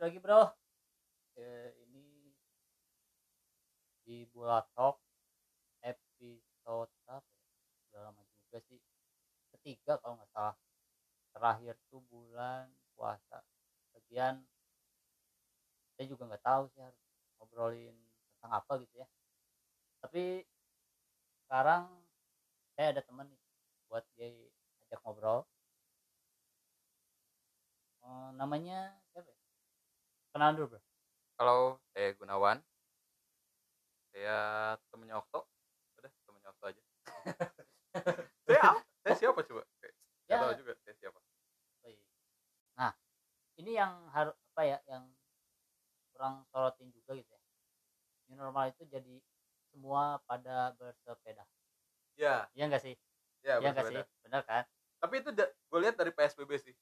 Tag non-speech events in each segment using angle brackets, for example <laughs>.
balik lagi bro. Eh, ini di Bulatok episode apa ya? udah lama juga sih. Ketiga kalau nggak salah. Terakhir tuh bulan puasa. Bagian saya juga nggak tahu sih harus ngobrolin tentang apa gitu ya. Tapi sekarang saya ada temen nih buat dia ajak ngobrol. Eh, namanya siapa ya? Kenalan dulu bro Halo, saya Gunawan. Saya temennya Okto. Udah, temennya Okto aja. <laughs> saya apa? Saya siapa coba? Kayak, Ya. Tahu juga saya siapa. Nah, ini yang harus apa ya yang kurang sorotin juga gitu ya. New normal itu jadi semua pada bersepeda. Ya, Iya enggak sih? ya, Iya enggak sih? bersepeda. Benar kan? Tapi itu gue lihat dari PSBB sih.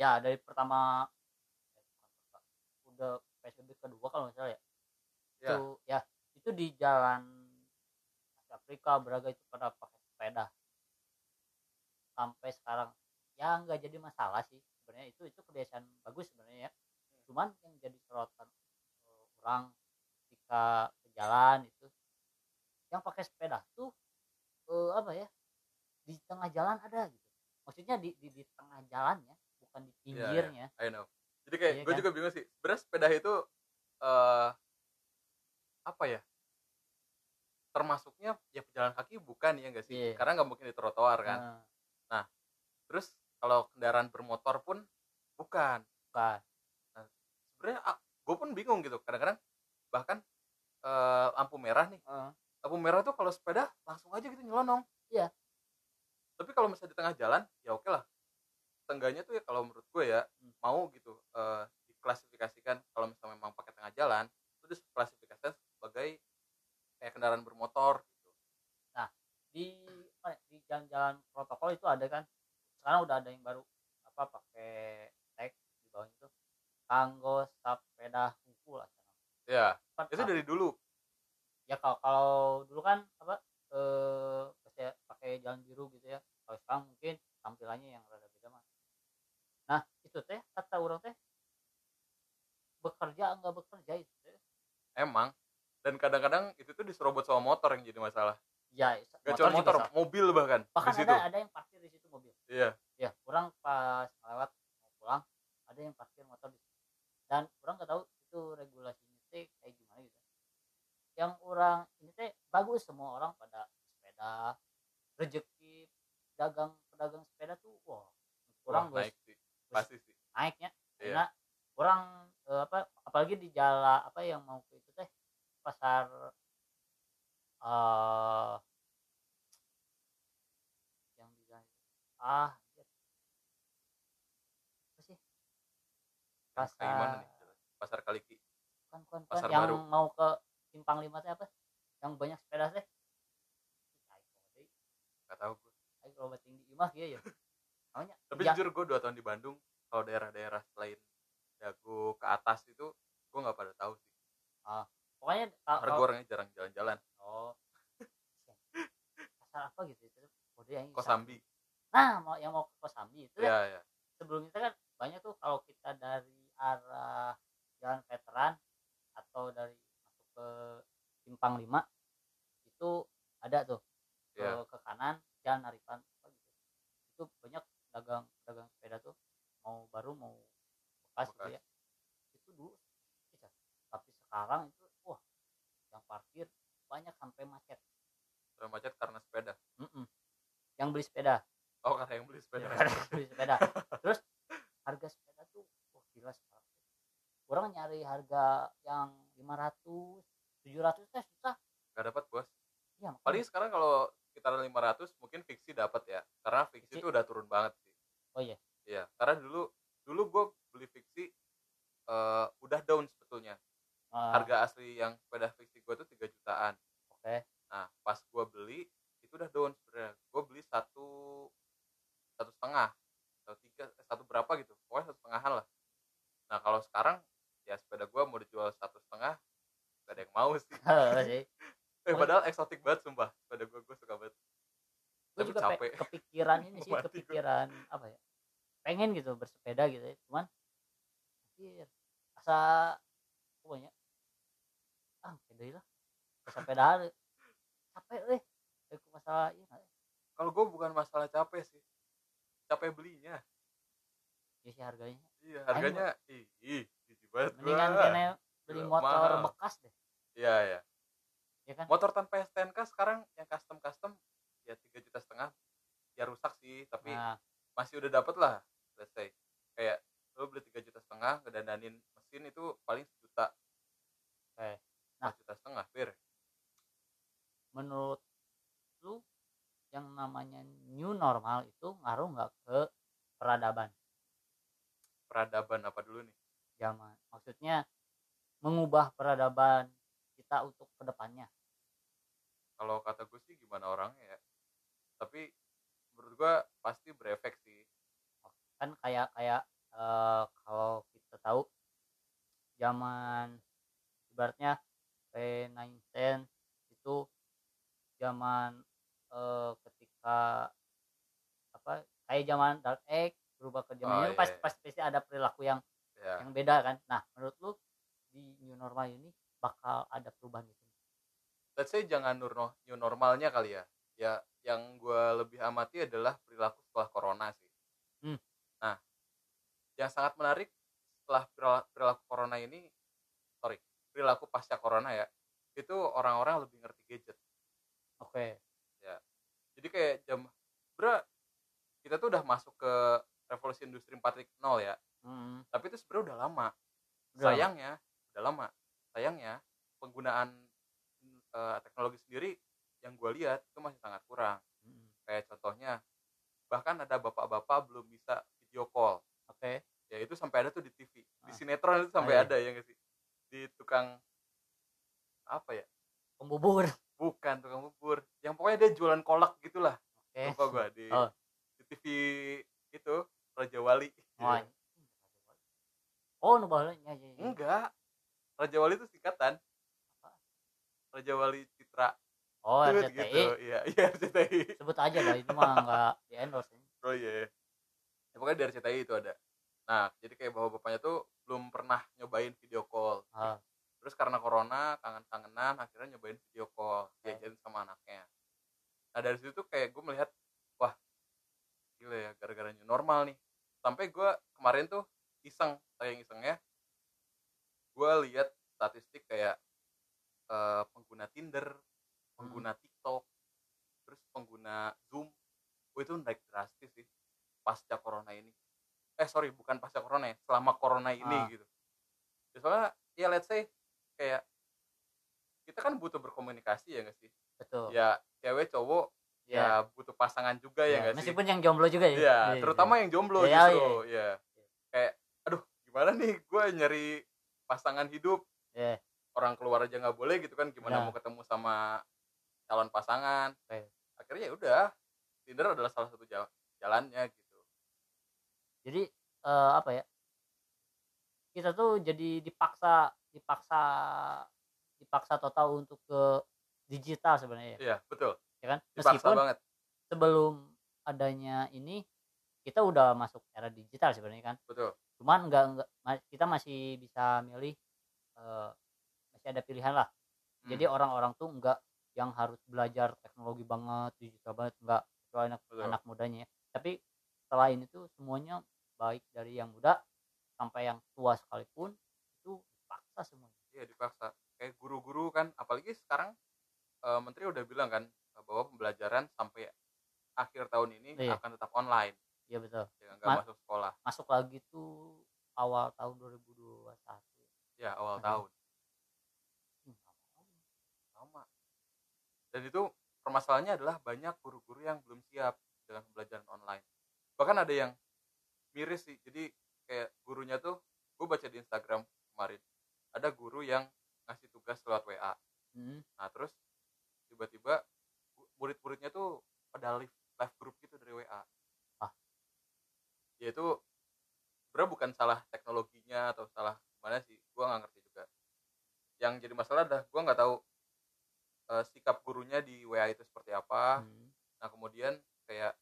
Ya, dari eh, pertama, udah PSBB kedua kalau nggak salah ya. Ya, Itu ya, itu di jalan Afrika Braga itu pada pakai sepeda. Sampai sekarang ya nggak jadi masalah sih sebenarnya itu itu kebiasaan bagus sebenarnya ya. Cuman yang jadi sorotan eh, orang ketika ke jalan itu yang pakai sepeda tuh eh, apa ya di tengah jalan ada gitu. Maksudnya di di, di tengah jalannya bukan di Iya, iya. pinggirnya. I know. Jadi kayak Iya gue kan? juga bingung sih. Sebenarnya sepeda itu eh apa ya? Termasuknya ya pejalan kaki bukan ya enggak sih? Iya. Karena nggak mungkin di trotoar kan. Nah, Terus kalau kendaraan bermotor pun bukan. bukan. sebenarnya gue pun bingung gitu kadang-kadang bahkan eh, lampu merah nih Heeh. lampu merah tuh kalau sepeda langsung aja gitu nyelonong Iya. tapi kalau misalnya di tengah jalan ya oke lah tengganya tuh ya kalau menurut gue ya Hmm. mau gitu eh, diklasifikasikan kalau misalnya memang pakai tengah jalan itu diklasifikasikan sebagai kayak kendaraan bermotor gitu. Di apa ya, di jalan-jalan protokol itu ada kan sekarang udah ada yang baru apa pakai tag di bawah itu kanggo sepeda hukum lah ya Kan, itu dari dulu. Ya kalau kalau dulu kan apa eh pakai jalan biru gitu ya kalau sekarang mungkin tampilannya yang rada nah itu teh kata orang teh bekerja enggak bekerja itu teh. Emang. Dan kadang-kadang itu tuh diserobot sama motor yang jadi masalah. Ya gak cuma motor mobil bahkan bahkan di situ. ada ada yang parkir di situ mobil. Iya. Ya orang pas lewat mau pulang ada yang parkir motor di situ. Dan orang nggak tahu itu regulasinya teh kayak gimana gitu. Yang orang ini teh bagus semua orang pada sepeda rezeki dagang pedagang sepeda tuh wah orang naik sih pasti sih. naiknya Iya. karena orang eh, apa apalagi di jalan apa yang mau ke itu teh pasar eh yang di ah anjir. apa sih? Yang kayak gimana nih pasar pasar Kaliki. Bukan, bukan. Pasar yang Baru. mau ke simpang lima teh apa? Yang banyak sepeda teh? Nggak tahu gue ayo kalau tinggi imah gitu ya <laughs> namanya tapi ya, jujur gue dua tahun di Bandung kalau daerah-daerah selain Dago ke atas itu gue nggak pada tahu sih pokoknya kalau karena gue orangnya jarang jalan-jalan Oh. Pasar apa gitu itu? Kode yang Kosambi Nah, mau yang mau ke Kosambi itu ya. ya ya Sebelum itu kan banyak tuh kalau kita dari arah Jalan Veteran atau dari masuk ke Simpang 5 itu ada tuh ke, ya ke kanan Jalan Aripan apa gitu. Itu banyak dagang dagang sepeda tuh mau baru mau bekas gitu Bekas. ya. Itu dulu bisa. Tapi sekarang itu wah yang parkir banyak sampai macet. Udah macet karena sepeda Mm-mm. Yang beli sepeda. oh karena yang beli sepeda Ya, beli sepeda. <laughs> Terus harga sepeda tuh wah gila sekarang. Orang nyari harga yang 500, 700 teh susah. nggak dapat bos Iya, makanya. paling sekarang kalau sekitar 500 mungkin fiksi dapat ya. Karena fiksi Fiksi? itu udah turun banget sih. Oh iya. iya karena dulu dulu gue beli fiksi eh, udah down sebetulnya. Ah, harga asli yang sepeda fiksi gue tuh 3 jutaan. Oke. nah pas gue beli itu udah down sebenarnya. Gue beli satu satu setengah atau tiga eh, satu berapa gitu. Pokoknya satu setengahan lah. Nah kalau sekarang ya sepeda gue mau dijual satu setengah gak ada yang mau sih. <laughs> Sih. Eh, padahal eksotik banget sumpah. Sepeda gue gue suka banget. Gue Tapi juga pe- capek. kepikiran ini sih gua. kepikiran apa ya? Pengen gitu bersepeda gitu ya cuman anjir asa pokoknya ah kede lah. Sepeda capek eh. Aku masalah iya nggak? kalau gue bukan masalah capek sih. Capek belinya. Ya sih harganya. Iya harganya ih ih banget gua. mendingan kene beli motor mahal. bekas deh. Iya iya ya kan? Motor tanpa STNK sekarang yang custom custom ya tiga juta setengah ya rusak sih tapi nah. masih udah dapet lah let's say. Kayak lo beli tiga juta setengah ngedandanin mesin itu paling sejuta. Oke. empat juta setengah bir menurut lu yang namanya new normal itu ngaruh nggak ke peradaban? Peradaban apa dulu nih? Zaman maksudnya mengubah peradaban kita untuk ke depannya kalau kata gue sih gimana orangnya ya tapi menurut gue pasti berefek sih. Kan kayak kayak eh, kalau kita tahu zaman ibaratnya P9 itu zaman eh, ketika apa kayak zaman Dark Age berubah ke zaman Oh, ini iya, pasti pasti pasti ada perilaku yang ya yang beda kan. Nah menurut lu di new normal ini bakal ada perubahan gitu let's say jangan nur new normalnya kali ya. Ya yang gue lebih amati adalah perilaku setelah corona sih. Hmm. nah yang sangat menarik setelah perila- perilaku corona ini sorry perilaku pasca corona ya itu orang-orang lebih ngerti gadget. Oke. Jadi kayak jam bro kita tuh udah masuk ke revolusi industri 4.0 ya. Hmm, tapi itu sebenarnya udah lama. Udah. sayangnya udah lama sayangnya penggunaan eh, teknologi sendiri yang gue lihat itu masih sangat kurang. Hmm, kayak contohnya bahkan ada bapak-bapak belum bisa video call. Oke. Ya itu sampai ada tuh di TV di Ah. sinetron itu sampai Ah, iya. ada ya nggak sih? Di tukang apa ya? Pembubur. Bukan tukang bubur. Yang pokoknya dia jualan kolak gitulah. Oke. Lupa gua di, Oh. di TV itu Raja Wali. Iya. oh nu baheula nya nya, nya. enggak Raja Wali itu singkatan. Raja Wali Citra oh Itu RCTI gitu. Iya iya <laughs> RCTI sebut aja dah itu mah nggak di endorse oh iya ya, pokoknya di RCTI itu ada. Nah jadi kayak bapak bapaknya tuh belum pernah nyobain video call. Ah. terus karena corona kangen-kangenan akhirnya nyobain video call Oke. diajarin sama anaknya. Nah dari situ tuh kayak gue melihat wah gila ya gara-gara new normal nih. Sampai gue kemarin tuh iseng sayang isengnya gue lihat statistik kayak eh, pengguna Tinder pengguna TikTok terus pengguna Zoom oh, itu naik drastis sih pasca corona ini. Eh sorry bukan pasca corona ya selama corona ini Ah. gitu. Ya, soalnya ya let's say kayak kita kan butuh berkomunikasi ya nggak sih? Betul. Ya cewek cowok ya, ya butuh pasangan juga ya ya. nggak sih? meskipun yang jomblo juga ya. Iya, Iya, terutama yang jomblo Iya, justru ya. Kayak aduh gimana nih? Gue nyari pasangan hidup. Iya. orang keluar aja nggak boleh gitu kan gimana Nah. mau ketemu sama calon pasangan? Oke. akhirnya ya udah Tinder adalah salah satu jal- jalannya gitu. Jadi eh, apa ya kita tuh jadi dipaksa dipaksa dipaksa total untuk ke digital sebenarnya ya, iya betul. Ya kan? Dipaksa meskipun banget. sebelum adanya ini kita udah masuk era digital sebenarnya kan? Betul cuman enggak enggak kita masih bisa milih eh, masih ada pilihan lah Hmm. jadi orang-orang tuh enggak yang harus belajar teknologi banget digital banget enggak kecuali anak Betul. anak mudanya ya. tapi setelah ini tuh semuanya baik dari yang muda sampai yang tua sekalipun itu dipaksa semuanya iya dipaksa kayak guru-guru kan apalagi sekarang eh, menteri udah bilang kan eh, bahwa pembelajaran sampai akhir tahun ini Iya. akan tetap online iya betul. Ya Ma- masuk sekolah. masuk lagi tuh awal tahun 2021 ya awal Aduh. tahun. Hmm, sama dan itu permasalahannya adalah banyak guru-guru yang belum siap dengan pembelajaran online. Bahkan ada yang miris sih. Jadi kayak gurunya tuh gue baca di Instagram kemarin ada guru yang ngasih tugas lewat WA Hmm, nah terus tiba-tiba gu- murid-muridnya tuh pada live live group gitu dari WA Ah. ya itu sebenarnya bukan salah teknologinya atau salah gimana sih gue nggak ngerti juga yang jadi masalah adalah gue nggak tahu eh, sikap gurunya di WA itu seperti apa hmm. nah kemudian kayak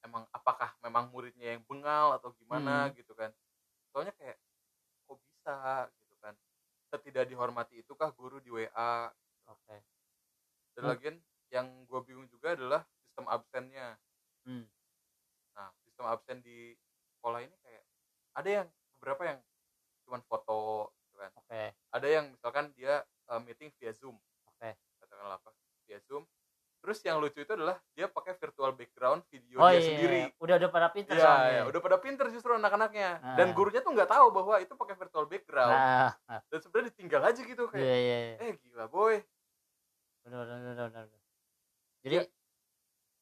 emang apakah memang muridnya yang bengal atau gimana Hmm. gitu kan soalnya kayak kok bisa WA gitu kan setidak dihormati itukah guru di WA oke dan Hmm. lagian yang gue bingung juga adalah sistem absennya hmm. nah sistem absen di sekolah ini kayak ada yang beberapa yang cuman foto gitu kan oke ada yang misalkan dia uh, meeting via zoom oke katakanlah apa via zoom terus yang lucu itu adalah dia pakai virtual background video oh dia iya sendiri. udah udah pada pinter Iya, soalnya. iya, udah pada pinter justru anak-anaknya. Dan Nah. gurunya tuh nggak tahu bahwa itu pakai virtual background. Nah dan sebenarnya ditinggal aja gitu kayak iya iya iya. eh gila boy. Benar benar benar jadi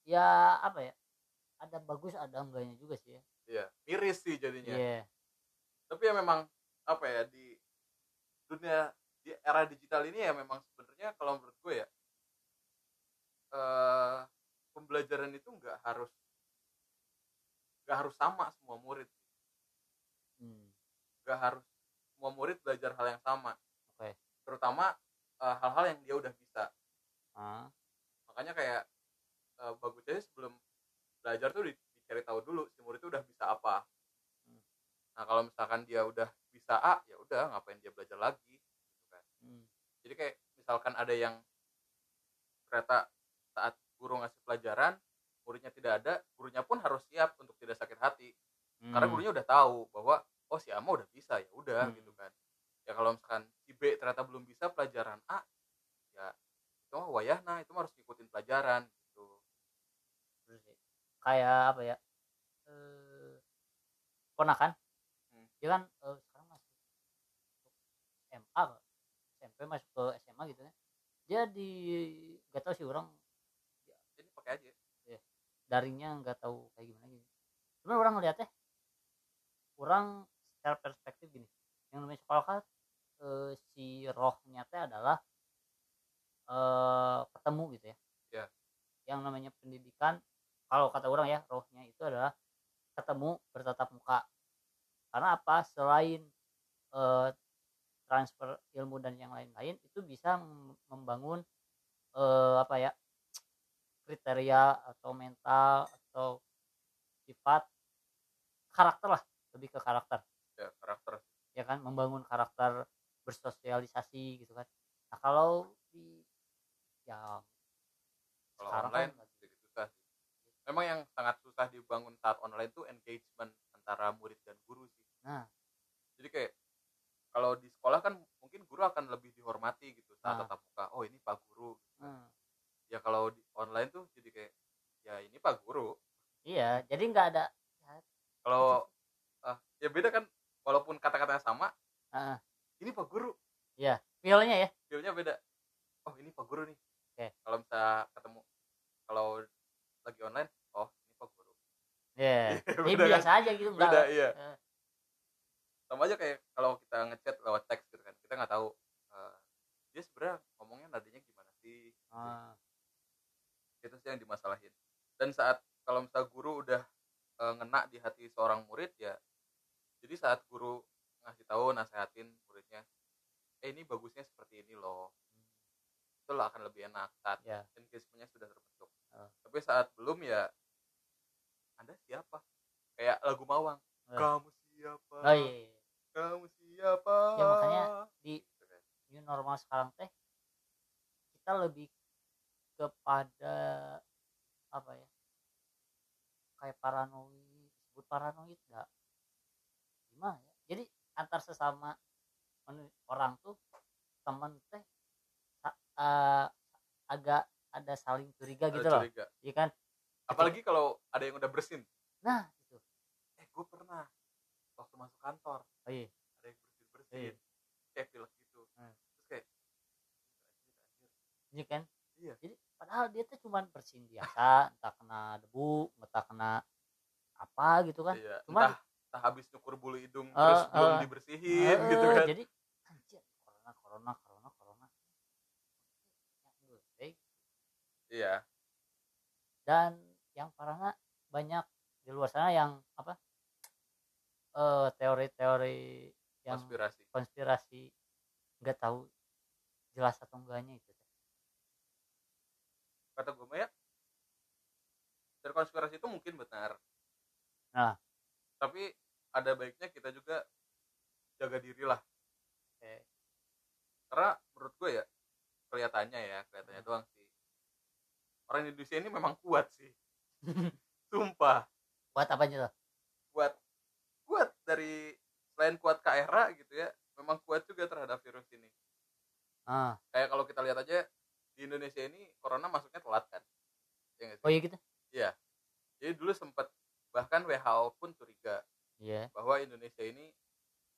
ya apa ya ada bagus ada enggaknya juga sih ya. Iya, miris sih jadinya. Iya. Tapi ya memang apa ya di dunia di era digital ini ya memang sebenarnya kalau menurut gue ya eh pembelajaran itu nggak harus nggak harus sama semua murid hmm. nggak harus semua murid belajar hal yang sama Oke. terutama eh, hal-hal yang dia udah bisa ah makanya kayak eh, bagus aja sebelum belajar tuh di- dicari tahu dulu si murid itu udah bisa apa Hmm. nah kalau misalkan dia udah bisa A ya udah ngapain dia belajar lagi gitu kan hmm. jadi kayak misalkan ada yang ternyata saat guru ngasih pelajaran muridnya tidak ada gurunya pun harus siap untuk tidak sakit hati karena Hmm. gurunya udah tahu bahwa oh si Ama udah bisa ya udah Hmm. gitu kan ya kalau misalkan si B ternyata belum bisa pelajaran A ya itu mah wayahna itu mah harus ngikutin pelajaran gitu kayak apa ya eh ponakan Hmm. dia kan eh, sekarang masih SMA. SMP masuk ke SMA gitu ya dia di nggak tahu sih orang jadi daringnya nggak tahu kayak gimana gitu. Cuman orang ngeliatnya orang secara perspektif gini. Yang namanya sekolah kan eh, si rohnya teh adalah eh ketemu gitu ya. Ya. yang namanya pendidikan kalau kata orang ya rohnya itu adalah ketemu bertatap muka. Karena apa? Selain eh, transfer ilmu dan yang lain-lain itu bisa mem- membangun eh, apa ya kriteria atau mental atau sifat karakter lah lebih ke karakter. Ya karakter. Ya kan membangun karakter bersosialisasi gitu kan. Nah kalau di ya kalau Sekarang online kan- sedikit susah sih. Memang yang sangat susah dibangun saat online tuh engagement antara murid dan guru sih. Nah. Jadi kayak kalau di sekolah kan mungkin guru akan lebih dihormati gitu saat Ah. tatap muka oh ini pak guru. Hmm, ya kalau di online tuh jadi kayak ya ini pak guru. Iya jadi nggak ada kalau ah, ya beda kan walaupun kata-katanya sama Ah. ini pak guru. Feelnya ya. Feelnya beda. Oh ini pak guru nih. Oke. kalau bisa ketemu kalau lagi online oh ini pak guru. <laughs> Ya ini beda kan? biasa aja gitu beda iya. Eh, sama aja kayak kalau kita ngechat lewat teks gitu kan kita nggak tahu eh, dia sebenarnya ngomongnya nadanya gimana sih? Ah, itu sih yang dimasalahin. Dan saat kalau misal guru udah eh, ngena di hati seorang murid ya jadi saat guru ngasih tahu nasehatin muridnya eh ini bagusnya seperti ini loh. Itu lah akan lebih enak saat ya. engagementnya sudah terbentuk. Ah. tapi saat belum ya anda siapa? Kayak lagu mawang Eh. kamu siapa? Oh iya, iya. kamu siapa? Ya, makanya di new normal sekarang teh kita lebih kepada apa ya kayak paranoid disebut paranoid enggak gimana ya? Jadi antar sesama orang tuh temen teh eh, agak ada saling curiga Ada gitu loh curiga. iya kan? Apalagi kalau ada yang udah bersin. Nah gitu. Eh gue pernah waktu masuk kantor oh iya. ada yang bersin bersin. Iya. kayak pilek gitu. Hmm. terus kayak iya kan? Iya. jadi padahal dia tuh cuman bersin biasa entah kena debu entah kena apa gitu kan. Iya, Cuman- entah, entah habis nyukur bulu hidung Eh, terus belum eh. dibersihin gitu Eh, kan. jadi anjir corona corona corona corona. Iya. Dan yang parahnya banyak di luar sana yang apa? Eh teori-teori yang konspirasi. konspirasi. Nggak tahu jelas atau enggaknya itu. Kata gue ya dari konspirasi itu mungkin benar. Nah. tapi ada baiknya kita juga jaga diri lah oke. Karena menurut gue ya kelihatannya ya kelihatannya doang sih. Orang Indonesia ini memang kuat sih. <laughs> Sumpah. Buat apa aja tuh? Kuat. Kuat dari selain kuat KRA gitu ya memang kuat juga terhadap virus ini. Ah. Kayak kalau kita lihat aja di Indonesia ini corona masuknya telat kan? Ya oh iya gitu? Jadi dulu sempat bahkan WHO pun curiga iya. bahwa Indonesia ini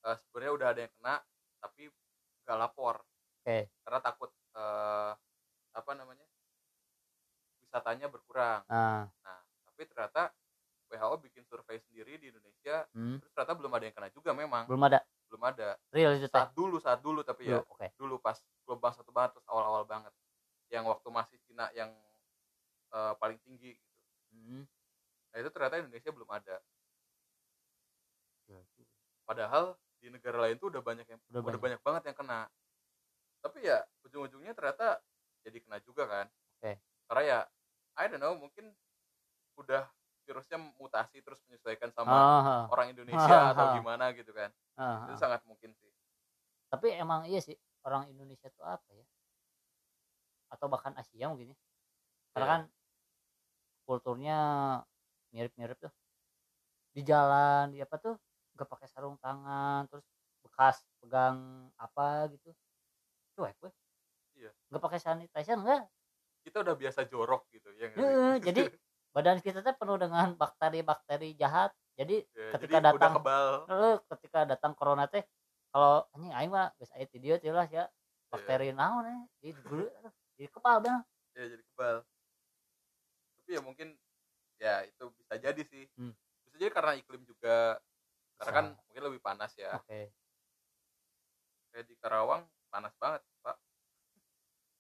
eh, sebenarnya udah ada yang kena tapi nggak lapor. Oke. Karena takut eh, apa namanya wisatanya berkurang. Nah nah tapi ternyata WHO bikin survei sendiri di Indonesia hmm. terus ternyata belum ada yang kena juga memang. Belum ada? Belum ada. Real saat dulu saat dulu tapi ya Dulu, oke. dulu pas gelombang satu banget terus awal-awal banget yang waktu masih Cina yang eh, paling tinggi gitu hmm. nah itu ternyata Indonesia belum ada juga. padahal di negara lain tuh udah banyak yang Udah udah, banyak. banyak. banget yang kena tapi ya ujung-ujungnya ternyata jadi kena juga kan Oke. karena ya I don't know mungkin udah virusnya mutasi terus menyesuaikan sama Ah, orang Indonesia atau ah. gimana gitu kan ah, itu sangat mungkin sih tapi emang iya sih orang Indonesia tuh apa ya atau bahkan Asia mungkin ya. Karena Iya. kan kulturnya mirip-mirip tuh. Di jalan di apa tuh nggak pakai sarung tangan terus bekas pegang apa gitu. Cuek gue. Iya. nggak pakai sanitizer enggak kita udah biasa jorok gitu ya <laughs> jadi badan kita tuh penuh dengan bakteri-bakteri jahat. Jadi Ya, ketika jadi datang- kebal. Lalu ketika datang corona teh kalau anjing aing mah geus aya dieu jelas ya. Bakteri naon ya jadi dulu aduh, jadi kepal ya jadi kebal. Tapi ya mungkin ya itu bisa jadi sih. Hmm. bisa jadi karena iklim juga karena kan mungkin lebih panas ya. Oke. Kayak di Karawang panas banget pak.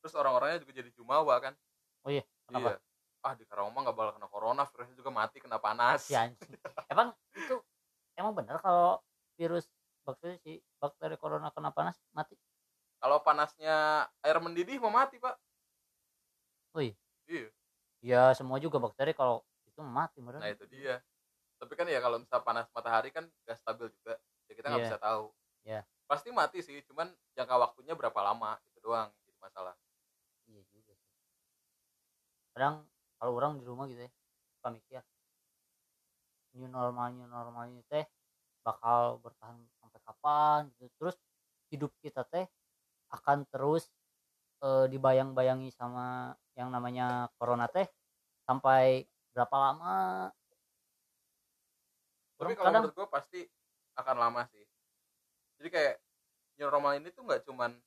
Terus orang-orangnya juga jadi jumawa kan? Oh iya, kenapa? iya. Ah di Karawang mah nggak bakal kena corona virusnya juga mati kena panas. Anjing. Emang itu emang benar kalau virus bakteri si bakteri corona kena panas mati? Kalau panasnya air mendidih mau mati pak ya semua juga bakteri kalau itu mati bener nah itu dia. Tapi kan ya kalau misal panas matahari kan gak stabil juga ya kita nggak Iya. bisa tahu. Iya. pasti mati sih cuman jangka waktunya berapa lama itu doang jadi masalah. Iya juga sih. Kadang kalau orang di rumah gitu ya suka mikir new normal new normal ini teh bakal bertahan sampai kapan? Gitu. Terus hidup kita teh akan terus eh, dibayang-bayangi sama yang namanya corona teh sampai berapa lama? Tapi kalau kadang menurut gue pasti akan lama sih. Jadi kayak new normal ini tuh nggak cuman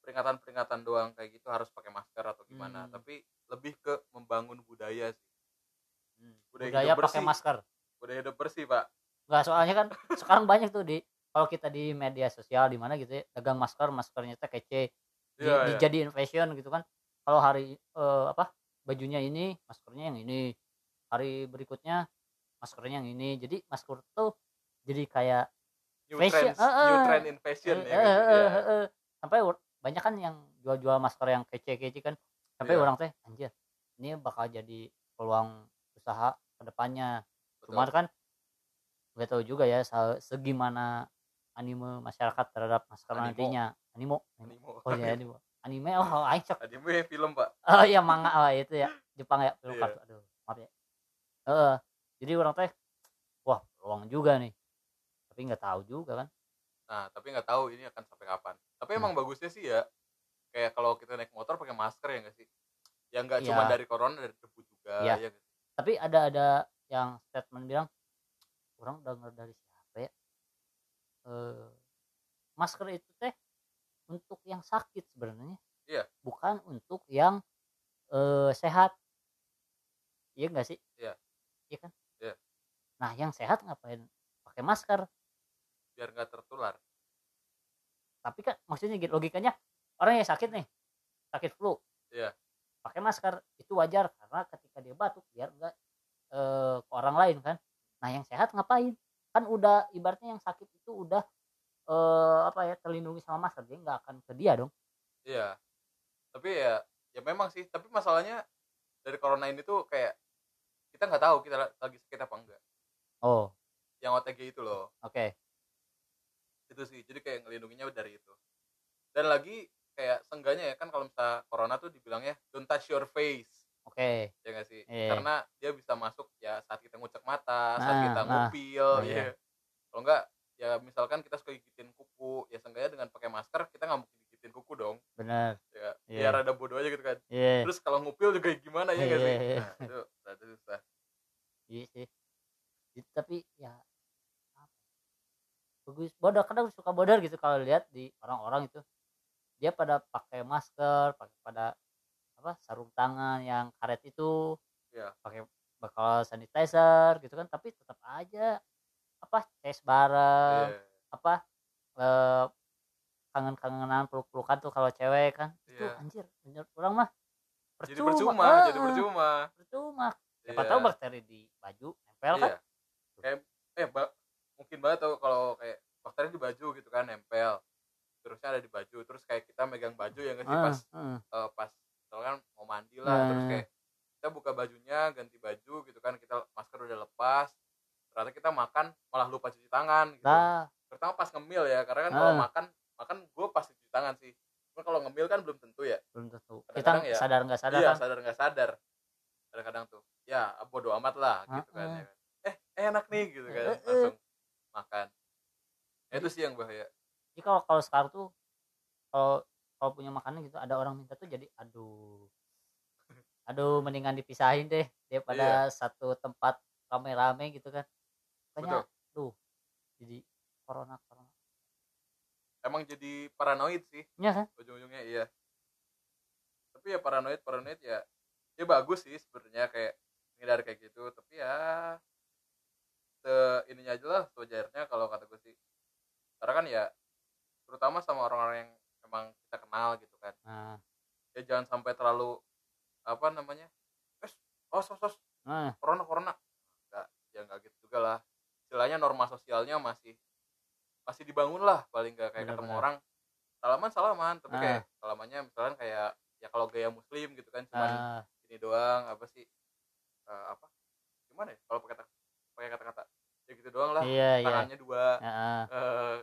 peringatan-peringatan doang kayak gitu harus pakai masker atau gimana. Hmm. tapi lebih ke membangun budaya sih. Hmm, Budaya budaya pakai masker. Budaya hidup bersih pak. Enggak soalnya kan sekarang banyak tuh di kalau kita di media sosial di mana gitu ya dagang masker maskernya teh kece di, Iya, iya. dijadiin fashion gitu kan. Kalau hari eh, apa bajunya ini maskernya yang ini hari berikutnya maskernya yang ini jadi masker tuh jadi kayak new fashion, trend eh, new eh, trend in fashion eh, ya gitu, eh, ya. eh, eh. sampai banyak kan yang jual-jual masker yang kece-kece kan sampai Iya. orang teh anjir ini bakal jadi peluang usaha ke depannya Betul. cuman kan nggak tahu juga ya se- segimana anime masyarakat terhadap masker Animo. nantinya animo animo. Animo. oh ya anime anime oh aing sok anime film pak oh iya manga oh itu ya Jepang ya film Iya. kartu aduh maaf ya Heeh. jadi orang teh wah peluang juga nih tapi nggak tahu juga kan Nah, tapi nggak tahu ini akan sampai kapan. Tapi Hmm. emang bagusnya sih ya, kayak kalau kita naik motor pakai masker ya nggak sih? Ya nggak Iya. cuma dari corona, dari debu juga. Iya. Ya, sih? tapi ada ada yang statement bilang orang dengar dari siapa ya eh masker itu teh untuk yang sakit sebenarnya Iya. bukan untuk yang eh sehat iya enggak sih Iya. iya kan Iya. nah yang sehat ngapain pakai masker Biar nggak tertular. tapi kan maksudnya gitu logikanya orang yang sakit nih sakit flu Iya. pakai masker itu wajar karena ketika dia batuk biar enggak eh, ke orang lain kan nah yang sehat ngapain kan udah ibaratnya yang sakit itu udah eh, apa ya terlindungi sama masker dia nggak akan ke dia dong Iya. Tapi ya, ya memang sih. Tapi masalahnya dari corona ini tuh kayak kita nggak tahu kita lagi sakit apa enggak. oh Yang OTG itu loh. oke itu sih jadi kayak ngelindunginya dari itu dan lagi kayak sengganya ya kan kalau misalnya corona tuh dibilangnya don't touch your face oke ya nggak sih Iya. karena dia bisa masuk ya saat kita ngucek mata saat Nah, kita nah. ngupil Oh, ya iya. kalau enggak ya misalkan kita suka gigitin kuku ya sengganya dengan pakai masker kita nggak mungkin gigitin kuku dong. Bener ya Iya. biar ada bodoh aja gitu kan. Iya. Terus kalau ngupil juga gimana ya nggak sih? Iya, iya. nah, itu susah. Iya sih. Tapi ya apa? bagus. Bodoh kadang suka bodoh gitu kalau lihat di orang-orang itu. Dia pada pakai masker pakai pada apa sarung tangan yang karet itu. Iya. pakai bakal sanitizer gitu kan tapi tetap aja apa tes bareng Iya. apa eh, kangen-kangenan peluk-pelukan tuh kalau cewek kan itu Iya. anjir menurut orang mah jadi percuma jadi Ah, percuma percuma siapa Iya. tahu bakteri di baju nempel kan Iya. kayak eh ba- mungkin banget tau kalau kayak bakteri di baju gitu kan nempel terusnya ada di baju terus kayak kita megang baju ya nggak sih Ah, pas ah. eh, pas misalkan mau mandi lah Nah. terus kayak kita buka bajunya ganti baju gitu kan kita masker udah lepas ternyata kita makan malah lupa cuci tangan gitu. Lah, pertama pas ngemil ya karena kan kalau Ah. makan makan gue pasti cuci tangan sih. Cuma kalau ngemil kan belum tentu ya. Belum tentu. Kita Kadang-kadang ya, sadar nggak sadar iya kan? sadar nggak sadar. Kadang-kadang tuh. Ya bodo amat lah gitu kan ya. Eh enak nih gitu kan. Langsung makan. Ya, itu sih yang bahaya. Jadi kalau kalau sekarang tuh kalau kalau punya makanan gitu ada orang minta tuh jadi aduh. <laughs> Aduh mendingan dipisahin deh daripada Iya. satu tempat rame-rame gitu kan betul. Banyak. Tuh jadi corona corona. Emang jadi paranoid sih. Ya kan? Ujung-ujungnya iya. Tapi ya paranoid paranoid ya ya bagus sih sebenarnya kayak menghindari kayak gitu. Tapi ya se ininya aja lah sewajarnya kalau kata gue sih. Karena kan ya terutama sama orang-orang yang emang kita kenal gitu kan. Nah. Ya jangan sampai terlalu apa namanya eh oh sos sos nah. corona corona. Enggak ya enggak gitu juga lah istilahnya norma sosialnya masih masih dibangun lah paling enggak kayak ketemu orang salaman salaman tapi Ah. kayak salamannya misalnya kayak ya kalau gaya muslim gitu kan cuma nah ini doang apa sih eh, apa gimana ya kalau pakai kata pakai kata-kata ya gitu doang lah iya iya tangannya dua Heeh. eh,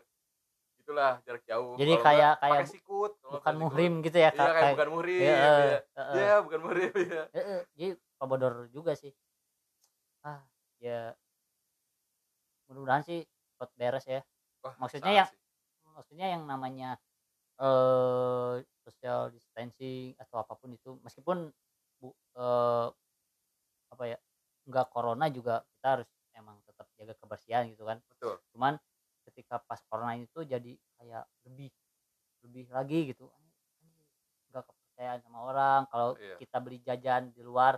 gitulah jarak jauh Jadi Kalau kayak- enggak, kayak sikut bukan sikut. muhrim gitu ya iya kayak bukan muhrim Iya, iya heeh. Iya, bukan muhrim ya Heeh, jadi kebodor juga sih ah ya mudah-mudahan sih cepet beres ya Wah, Maksudnya yang- sih. maksudnya yang namanya eh social distancing atau apa pun itu meskipun bu, eh, apa ya nggak corona juga kita harus emang tetap jaga kebersihan gitu kan betul cuman ketika pas corona itu jadi kayak lebih lebih lagi gitu nggak kepercayaan sama orang kalau Iya. kita beli jajan di luar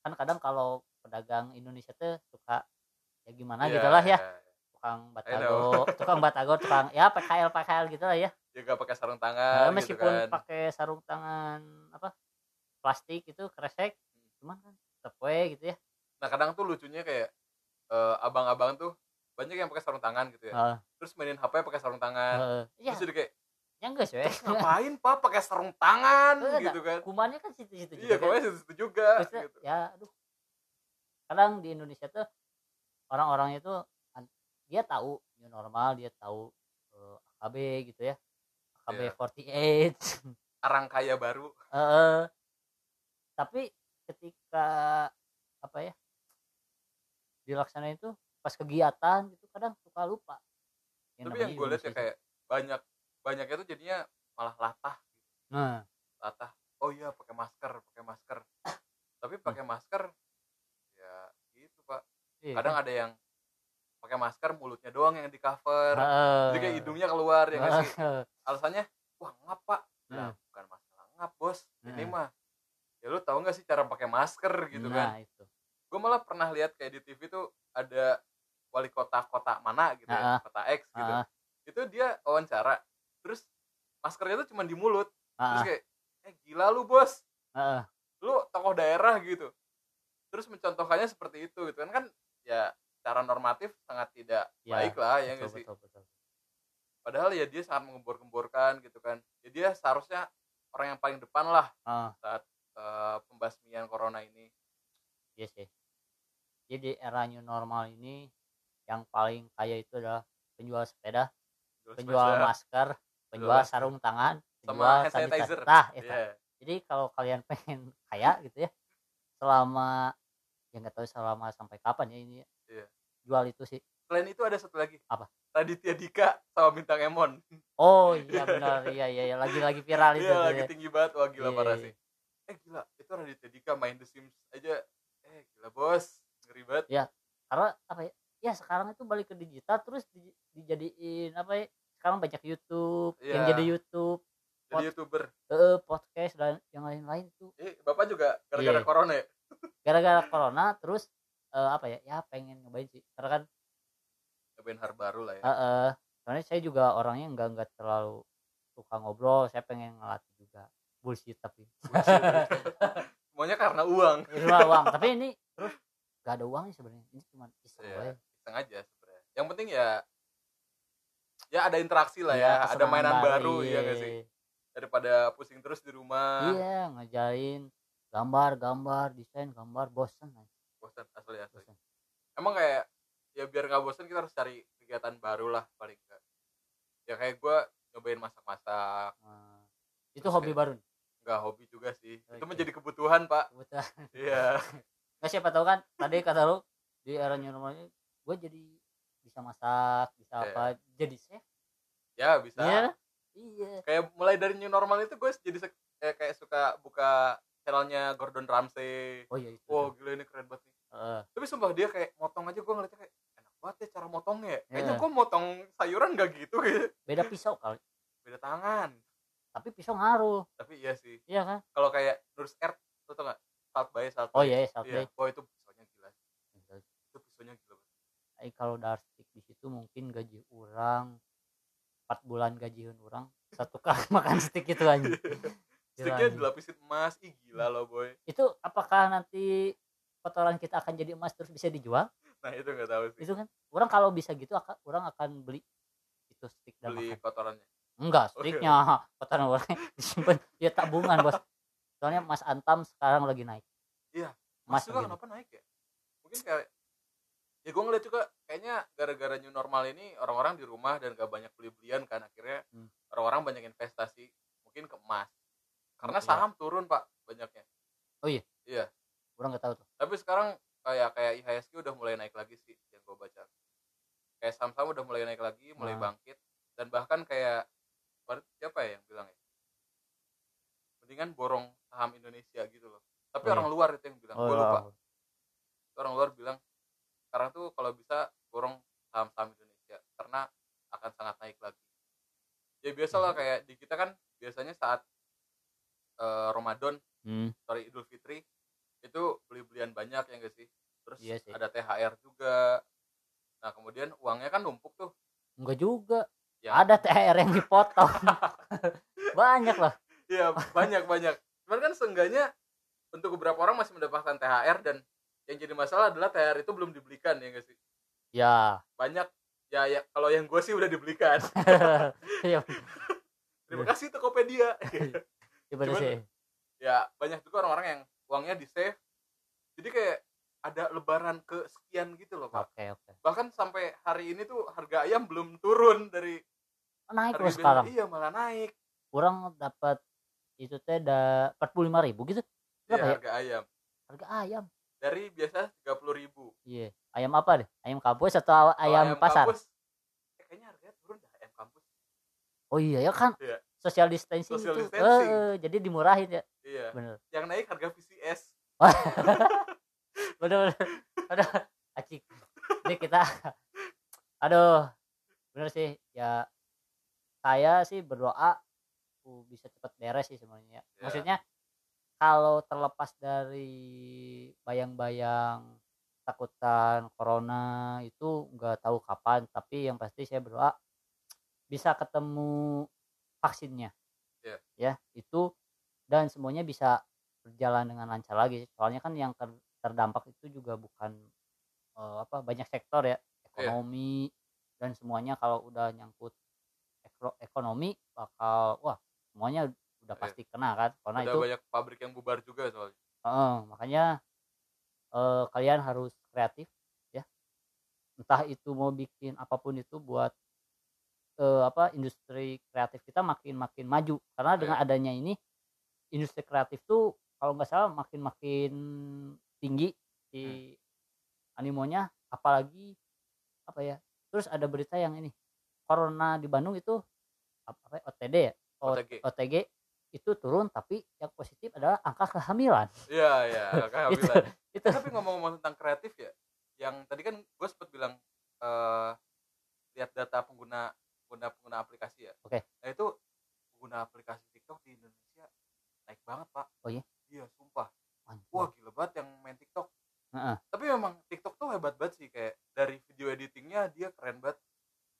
kan kadang kalau pedagang Indonesia tuh suka ya gimana Iya, gitu lah ya iya, iya. tukang batago <laughs> tukang batago tukang ya PKL PKL gitu lah ya dia gak pakai sarung Nah, tangan gitu meskipun kan. pakai sarung tangan apa plastik itu kresek cuman kan tetep we gitu ya. Nah kadang tuh lucunya kayak eh, abang-abang tuh banyak yang pakai sarung tangan gitu ya. Heeh, terus mainin HP pakai sarung tangan. Heeh. ya terus jadi kayak ya enggak sih ngapain pak pakai sarung tangan? Enggak, gitu kan. kumannya kan situ-situ iya juga. kan. pokoknya situ juga Terusnya, gitu. ya aduh. Kadang di Indonesia tuh orang-orang itu dia tahu new normal dia tahu eh, AKB gitu ya AKB Iya. 48 orang <laughs> kaya baru. Heeh. tapi ketika apa ya dilaksanain itu pas kegiatan gitu kadang suka lupa. Tapi yang gue lihat ya kayak banyak banyaknya tuh jadinya malah latah gitu. Nah. Latah. Oh iya pakai masker pakai masker. Tapi pakai masker iya. Kadang kan? ada yang pakai masker mulutnya doang yang di cover. Heeh. jadi kayak hidungnya keluar ya nggak sih? Alasannya wah ngap pak. Hmm. bukan masalah ngap bos. Ini Hmm. mah ya lu tahu nggak sih cara pakai masker gitu kan? nah itu. Gue malah pernah lihat kayak di TV tuh ada wali kota kota mana gitu ya Ah, kota X gitu. Ah, itu dia wawancara terus maskernya tuh cuma di mulut. Terus ah, kayak eh gila lu bos. Ah, lu tokoh daerah gitu. Terus mencontohkannya seperti itu gitu kan. Kan ya secara normatif sangat tidak Ya, baik lah ya betul, sih betul, betul. padahal ya dia sangat menggembor-gemborkan gitu kan ya dia seharusnya orang yang paling depan lah Ah, saat eh, pembasmian corona ini iya sih jadi era new normal ini yang paling kaya itu adalah penjual sepeda penjual sepeda, masker penjual masker. sarung tangan sama penjual hand sanitizer nah eta. Iya. jadi kalau kalian <laughs> pengen kaya gitu ya selama ya nggak tahu selama sampai kapan ya ini ya, Iya. Jual itu sih. Selain itu ada satu lagi. Apa? Raditya Dika sama Bintang Emon. Oh iya <laughs> benar. Iya iya iya. Lagi lagi viral itu iya lagi ya. tinggi banget. Wah gila Iya, parah iya. sih. eh gila. Itu Raditya Dika main The Sims aja. Eh gila bos. Ngeri banget. Karena apa ya? Ya sekarang itu balik ke digital terus di- dijadiin apa ya? Sekarang banyak YouTube yang Iya. jadi YouTube jadi Pot- youtuber. Eh, podcast dan yang lain-lain tuh. Eh bapak juga gara-gara Iya. corona ya? Gara-gara corona terus eh, apa ya ya pengen nyobain sih. Karena kan nyobain hal baru lah ya. Eh, eh, soalnya saya juga orangnya nggak nggak terlalu suka ngobrol saya pengen ngelatih juga. Bullshit tapi. Semuanya <laughs> karena uang. Cuma uang. Tapi ini terus gak ada uangnya sebenarnya. Ini cuma iseng Iya. wae. iseng aja sebenarnya. Yang penting ya ya ada interaksi lah Iya, ya. Ada mainan baru ya gak iya. sih? Daripada pusing terus di rumah. Iya ngajarin gambar gambar desain gambar bosan aja, asli asli. Bosan emang kayak ya biar nggak bosan kita harus cari kegiatan baru lah paling enggak ya kayak gue nyobain masak-masak. Nah, itu Terus hobi kayak- baru? Nggak hobi juga sih. Itu Oke. menjadi kebutuhan pak. Kebetulan iya. <laughs> Nggak siapa tahu kan tadi kata lu di era new normal ini gue jadi bisa masak bisa Iya. apa jadi chef. Ya bisa. Iya iya. Kayak mulai dari new normal itu gue jadi eh, kayak suka buka channelnya Gordon Ramsay. Oh iya itu wow gila ini keren banget nih Heeh. tapi sumpah dia kayak motong aja gue ngeliatnya kayak enak banget ya cara motongnya ya. kayaknya Iya. gue motong sayuran gak gitu kayak. Beda pisau kali. Beda tangan. Tapi pisau ngaruh. Tapi iya sih. Iya kan? Kalau kayak Nurse Earth lo tau gak salt by salt oh by. iya satu iya. oh itu pisaunya gila. Itu pisaunya gila banget. Kalau darstik di situ mungkin gaji orang empat bulan gajian orang satu <laughs> kali makan stick itu aja <laughs> sticknya dilapisin emas. Ih gila lo boy. Itu apakah nanti kotoran kita akan jadi emas terus bisa dijual? Nah itu nggak tahu sih. Itu kan orang kalau bisa gitu akan orang akan beli itu stick dan beli makan kotorannya? Enggak sticknya. <laughs> Kotoran orang <laughs> disimpan ya tabungan bos. Soalnya mas antam sekarang lagi naik. Iya. mas Mas juga kenapa naik ya? Mungkin kayak ya gue ngeliat juga kayaknya gara-gara new normal ini orang-orang di rumah dan gak banyak beli-belian kan akhirnya Hmm. orang-orang banyak investasi mungkin ke emas. Karena Iya. saham turun pak banyaknya orang nggak tahu tuh. Tapi sekarang kayak kayak IHSG udah mulai naik lagi sih yang gue baca. Kayak saham-saham udah mulai naik lagi mulai Nah. bangkit. Dan bahkan kayak siapa ya yang bilang ya? Mendingan borong saham Indonesia gitu loh. Tapi Oh, orang luar itu yang bilang oh, gue lupa. wow. orang luar bilang sekarang tuh kalau bisa borong saham-saham Indonesia karena akan sangat naik lagi. Ya biasalah Hmm. kayak di kita kan biasanya saat eh, Ramadan Hmm, sorry Idul Fitri itu beli-belian banyak ya enggak sih? Terus Iya sih. ada THR juga. Nah kemudian uangnya kan numpuk tuh. Enggak juga. Ya. ada THR yang dipotong. <laughs> Banyak lah. Iya banyak banyak. Cuman kan seenggaknya untuk beberapa orang masih mendapatkan THR dan yang jadi masalah adalah THR itu belum dibelikan ya enggak sih? Ya. Banyak. Ya ya kalau yang gue sih udah dibelikan. <laughs> Ya terima kasih Tokopedia. <laughs> Ya Cuman- sih. ya banyak juga orang-orang yang uangnya di save jadi kayak ada lebaran ke sekian gitu loh pak. Oke oke. Bahkan sampai hari ini tuh harga ayam belum turun dari naik loh sekarang. Iya malah naik. Orang dapat itu teh ada empat puluh lima ribu gitu. Berapa ya? harga ayam. Harga ayam. Dari biasa tiga puluh ribu. Iya. Ayam apa deh? Ayam kampus atau ayam, pasar? kampus, eh, kayaknya harganya turun dah ayam kampus. Oh iya ya kan? Iya. Social distancing Social itu. distancing. Eh, eh, jadi dimurahin ya. Iya. Bener. Yang naik harga VCS <laughs> bener bener. Aduh acik ini kita <laughs> aduh bener sih. Ya saya sih berdoa uh, bisa cepat beres sih semuanya Ya. maksudnya kalau terlepas dari bayang-bayang takutan corona itu nggak tahu kapan tapi yang pasti saya berdoa bisa ketemu vaksinnya. Ya. ya itu dan semuanya bisa berjalan dengan lancar lagi. Soalnya kan yang ter- terdampak itu juga bukan eh, apa banyak sektor ya. Ekonomi dan semuanya kalau udah nyangkut ekro- ekonomi bakal wah semuanya udah Iya. pasti kena kan. Karena ada itu banyak pabrik yang bubar juga soalnya. Heeh, makanya eh, kalian harus kreatif ya. Entah itu mau bikin apa pun itu buat eh, apa industri kreatif kita makin makin maju. Karena dengan Iya. adanya ini industri kreatif tuh kalau nggak salah makin makin tinggi si animonya. Apalagi apa ya terus ada berita yang ini corona di Bandung itu apa, apa ya, OTD ya? O- OTG. OTG itu turun tapi yang positif adalah angka kehamilan. Iya, iya, <laughs> itu bilang. itu. Eh, tapi ngomong-ngomong tentang kreatif ya yang tadi kan gue sempat bilang eh lihat data pengguna pengguna pengguna aplikasi ya Oke. nah itu pengguna aplikasi TikTok di Indonesia naik banget pak Oh iya? iya sumpah Anjir. wah gila banget yang main TikTok Heeh. tapi memang TikTok tuh hebat banget sih kayak dari video editingnya dia keren banget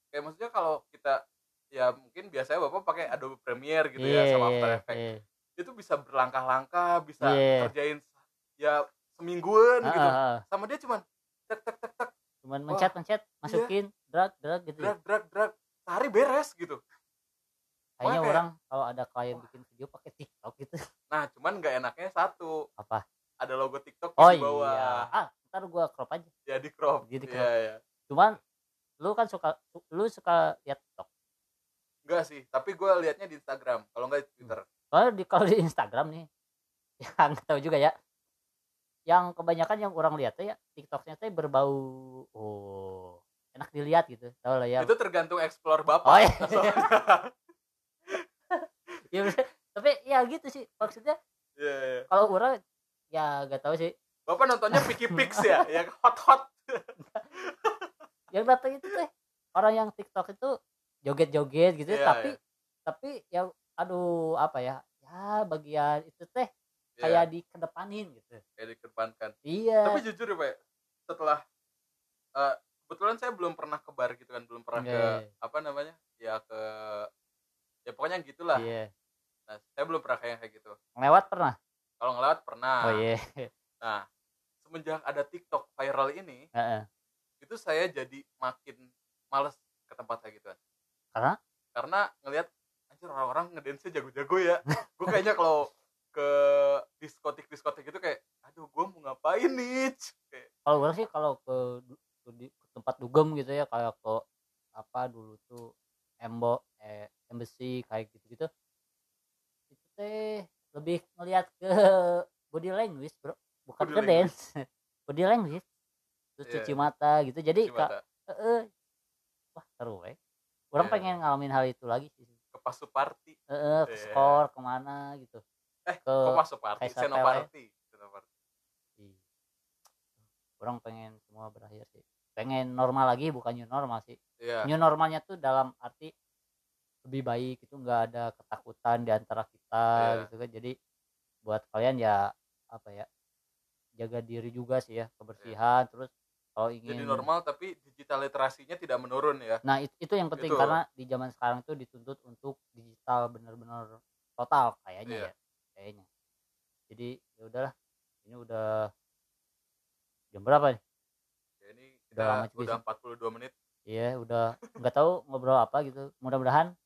kayak maksudnya kalau kita ya mungkin biasanya bapak pakai Adobe Premiere gitu ya Iya, sama After iya, Effects iya. itu bisa berlangkah-langkah bisa Iya. kerjain ya semingguan Ah, gitu sama dia cuman tek tek tek tek cuman mencet mencet masukin drag drag gitu ya. drag drag drag sehari beres gitu. Kayaknya kayak- orang kalau ada klien bikin video pakai TikTok gitu. Nah cuman nggak enaknya satu. Apa? Ada logo TikTok oh di bawah. Iya ah ntar gua crop aja. Ya di crop. Jadi crop. Iya, iya. cuman lu kan suka lu suka lihat TikTok? Enggak sih tapi gue liatnya di Instagram. Kalau nggak di Twitter. Kalau di kalau di Instagram nih <laughs> ya nggak tahu juga ya. Yang kebanyakan yang orang lihat ya TikToknya tuh berbau oh enak dilihat gitu tahu lah ya. Itu tergantung explore bapak. Oh iya. <laughs> Ya <laughs> tapi ya gitu sih maksudnya Iya, iya. kalau orang ya gak tahu sih. Bapak nontonnya Picky Pix ya? <laughs> Yang hot hot yang datang itu teh orang yang TikTok itu joget-joget gitu Iya, tapi iya. tapi ya aduh apa ya ya bagian itu teh Iya, kayak dikedepanin gitu. Kayak dikedepankan. Iya. Tapi jujur ya pak ya, setelah eh, kebetulan saya belum pernah ke bar gitu kan belum pernah ke Iya. apa namanya ya ke ya pokoknya gitulah. Iya. Nah saya belum pernah kayak kayak gitu. Lewat pernah? Kalau ngelewat pernah. Oh iya. <laughs> Nah semenjak ada TikTok viral ini Heeh. itu saya jadi makin males ke tempat kayak gituan Karena? karena ngelihat anjir orang-orang ngedance jago-jago ya. <laughs> Gue kayaknya kalau ke diskotik diskotik gitu kayak aduh gue mau ngapain nih? Kayak kalau orang sih kalau ke, ke, ke tempat dugem gitu ya kayak ke apa dulu tuh embo eh embassy kayak gitu gitu itu teh lebih ngelihat ke body language bro. Bukan Body ke dance. <laughs> Body language. Terus Iya. cuci mata gitu. Jadi kak mata. eh wah seru eh. Orang Iya. pengen ngalamin hal itu lagi sih. Ke pasu party. Eh ke Iya. skor ke mana gitu. Eh Ke pasu party? Kaisar seno Pele. party Seno party Iya. orang pengen semua berakhir sih pengen normal lagi bukan new normal sih. Iya. New normalnya tuh dalam arti lebih baik itu nggak ada ketakutan di antara kita Iya. gitu kan. Jadi buat kalian ya apa ya jaga diri juga sih ya kebersihan terus kalau ingin jadi normal tapi digital literasinya tidak menurun ya? Nah itu, itu yang penting Itu. karena di zaman sekarang tuh dituntut untuk digital bener-bener total kayaknya Iya. ya kayaknya. Jadi ya udahlah ini udah jam berapa nih Udah lama kita juga udah 42 menit Iya, udah nggak tahu ngobrol apa gitu. Mudah-mudahan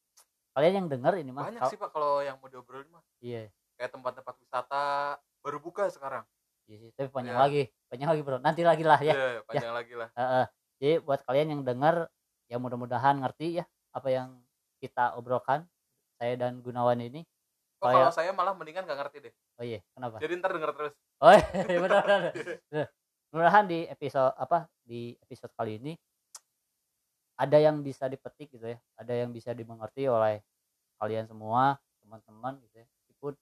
kalian yang denger ini mah. banyak sih pak kalau yang mau diobrolin mah Iya, kayak tempat-tempat wisata baru buka sekarang iya sih. Tapi panjang Iya. lagi, panjang lagi bro. Nanti lagi lah ya. Iya, panjang lagi lah Heeh. Jadi buat kalian yang denger, ya mudah-mudahan ngerti ya apa yang kita obrolkan saya dan Gunawan ini. kok Kayak- kalau saya malah mendingan gak ngerti deh Oh iya, kenapa? jadi ntar denger terus Oh iya, <laughs> benar benar. <laughs> Mudah-mudahan di episode apa di episode kali ini ada yang bisa dipetik gitu ya, ada yang bisa dimengerti oleh kalian semua, teman-teman gitu ya. Meskipun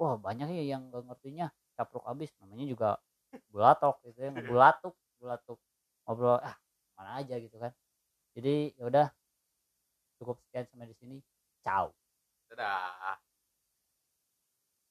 wah banyak ya yang gak ngertinya capruk abis namanya juga bulatok gitu ya, <laughs> ngebulatuk, bulatuk ngobrol ah mana aja gitu kan. Jadi ya udah cukup sekian sampai di sini. Ciao. dadah